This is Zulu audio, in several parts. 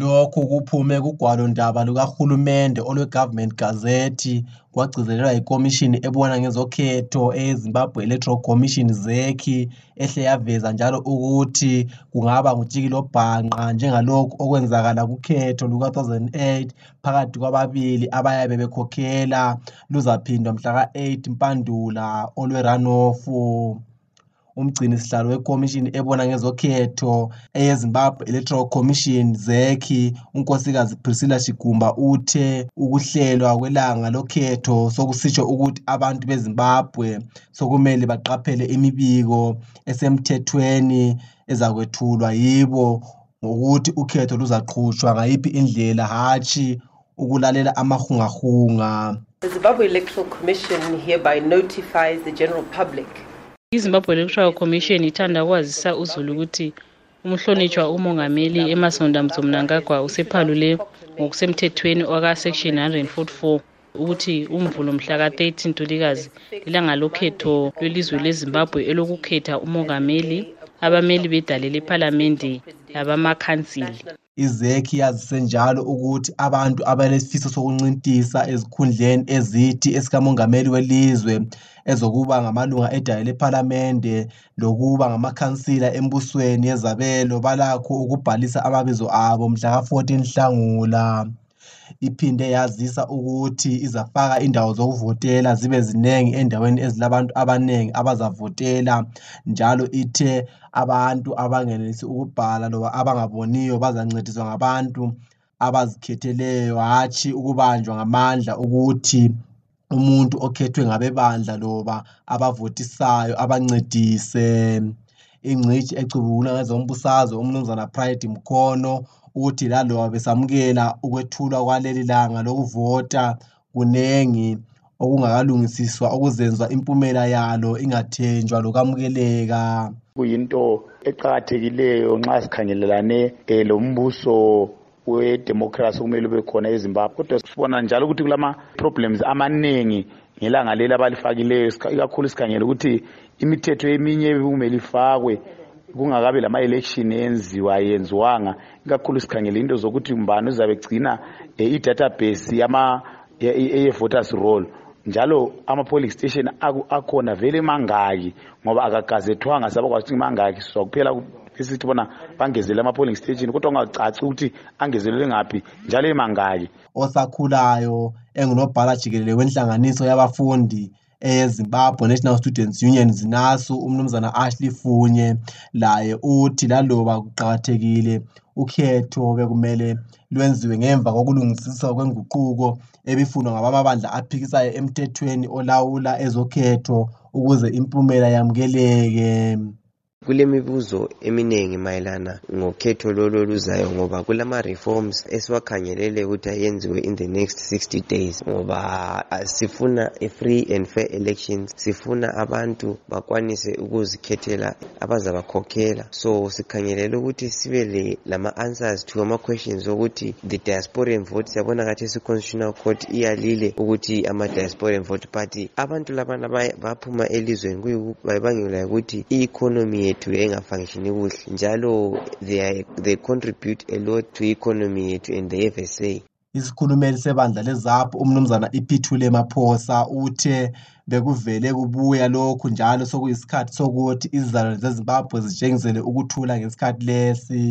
Lokhu kuphume kugwalondaba lukahulumende olwe-Government Gazette kwagcizelelwa yiKomishini ebona ngezokhetho eyeZimbabwe Electoral Commission ZEC ehle yaveza njalo ukuthi kungaba ngutshikilobhanqa njengalokhu okwenzakala kukhetho luka-2008 phakathi kwababili abayabe bekhokhela luzaphindwa mhlaka-8 Mpandula olwe-runoff. Umgcini sihlalo wekomishini ebona ngezokhetho eyeZimbabwe Electoral Commission ZEC unkosikazi Priscilla Shigumba uthe ukuhlelwa kwelanga lokhetho sokusitsho ukuthi abantu beZimbabwe sokumele baqaphele imibiko esemthethweni ezakwethulwa yibo ngokuthi ukhetho luzaqhutshwa ngayiphi indlela hatshi ukulalela amahungahunga. The Zimbabwe Electoral Commission hereby notifies the general public izimbabwe electoral commission ithanda ukwazisa uzulu ukuthi umhlonitshwa umongameli emasonda mzomnangagwa usephalule ngokusemthethweni waka-section 144 ukuthi umvulo mhla ka-13 ntulikazi ilanga lokhetho lwelizwe lezimbabwe elokukhetha umongameli abameli bedale lephalamende labamakhansili izekhi yazise njalo ukuthi abantu abalesifiso sokuncintisa ezikhundleni ezithi esikamongameli welizwe ezokuba ngamalunga edale lephalamende lokuba ngamakhansila embusweni yezabelo balakho ukubhalisa amabizo abo mhla ka-14 Nhlangula. Iphinde yazisa ukuthi izafaka indawo zokuvotela zibe ziningi endaweni ezilabantu abaningi abazavotela njalo ithe abantu abangenelisi ukubhala loba abangaboniyo bazancediswa ngabantu abazikhetheleyo. Hatshi ukubanjwa ngamandla ukuthi umuntu okhethwe ngabebandla loba abavotisayo abancedise. Ingcitshi ecubungula ngezombusazwe umnumzana Pride Mkhono uthi laloba besamukela ukwethulwa kwaleli langa lokuvota kunengi okungakalungisiswa okuzenza impumela yalo ingathenjwa lokamukeleka kuyinto eqakathekileyo nxa sikhangelelane um lombuso wedemocracy kumele ube khona ezimbabwe. Kodwa sibona njalo ukuthi kulama-problems amaningi ngelanga leli abalifakileyo. Ikakhulu sikhangele ukuthi imithetho eminye kumele ifakwe kungakabi lama-election enziwa yenziwanga. Ikakhulu sikhangele into zokuthi mbani uzabe egcina um i-database ye-voters roll. Njalo ama-polling station akhona vele mangaki ngoba akagazethwanga sabakwazi ukuthi mangaki. Sizwa kuphela esithi bona bangezele ama-polling station kodwa kungacaci ukuthi angezelele ngaphi njalo emangaki. Osakhulayo engunobhala jikelele wenhlanganiso yabafundi. Eyezimbabwe national students union zinasu umnumzana ashley funye laye uthi laloba kuqakathekile ukhetho bekumele lwenziwe ngemva kokulungisiswa kwenguquko ebifunwa ngabamabandla aphikisayo emthethweni olawula ezokhetho ukuze impumela yamukeleke. Kulemibuzo eminengi mayelana ngokhetho lolo luzayo ngoba kulama-reforms esiwakhangelele ukuthi ayenziwe in the next 60 days ngoba sifuna a-free and fair elections sifuna abantu bakwanise ukuzikhethela abazabakhokhela so sikhangelele ukuthi sibe lama-answers to ama-questions okuthi the diasporan vote siyabona kathesi i-constitutional court iyalile ukuthi ama-diasporan vote but abantu labana baphuma elizweni bayibangela ukuthi i-economy yethu engafunctioni kuhle. Njalo they, they contribute a lot to economy yethu and the FSA isikhulumeli sebandla lezapho umnumzana iphithule maphosa uthe bekuvele kubuya lokhu njalo sokuyisikhathi sokuthi izizalwane zezimbabwe zitshengisele ukuthula ngesikhathi lesi.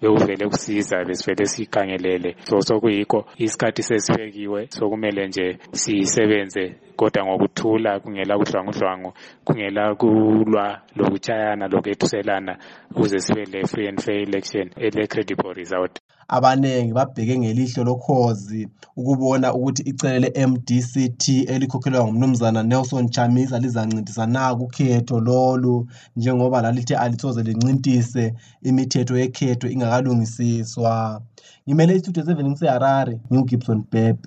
Bekuvele kusiza besivele sikhangelele. So sokuyikho isikhathi sesibekiwe sokumele nje sisebenze kodwa ngokuthula kungela kudlwangudlwangu kungela kulwa lokutshayana lokwethuselana ukuze sibe le-free and fair election ele-credible result. Abanengi babheke ngelihlo lokhozi ukubona ukuthi icele le-MDCT elikhokhelwa ngumnumzana Nelson Chamisa lizancindisa na kukhetho lolu njengoba lalithe alisoze lincintise imithetho yekhetho kade ngimele ngimelwe isithuthi eseven ngiseharare ngiwugibson pepe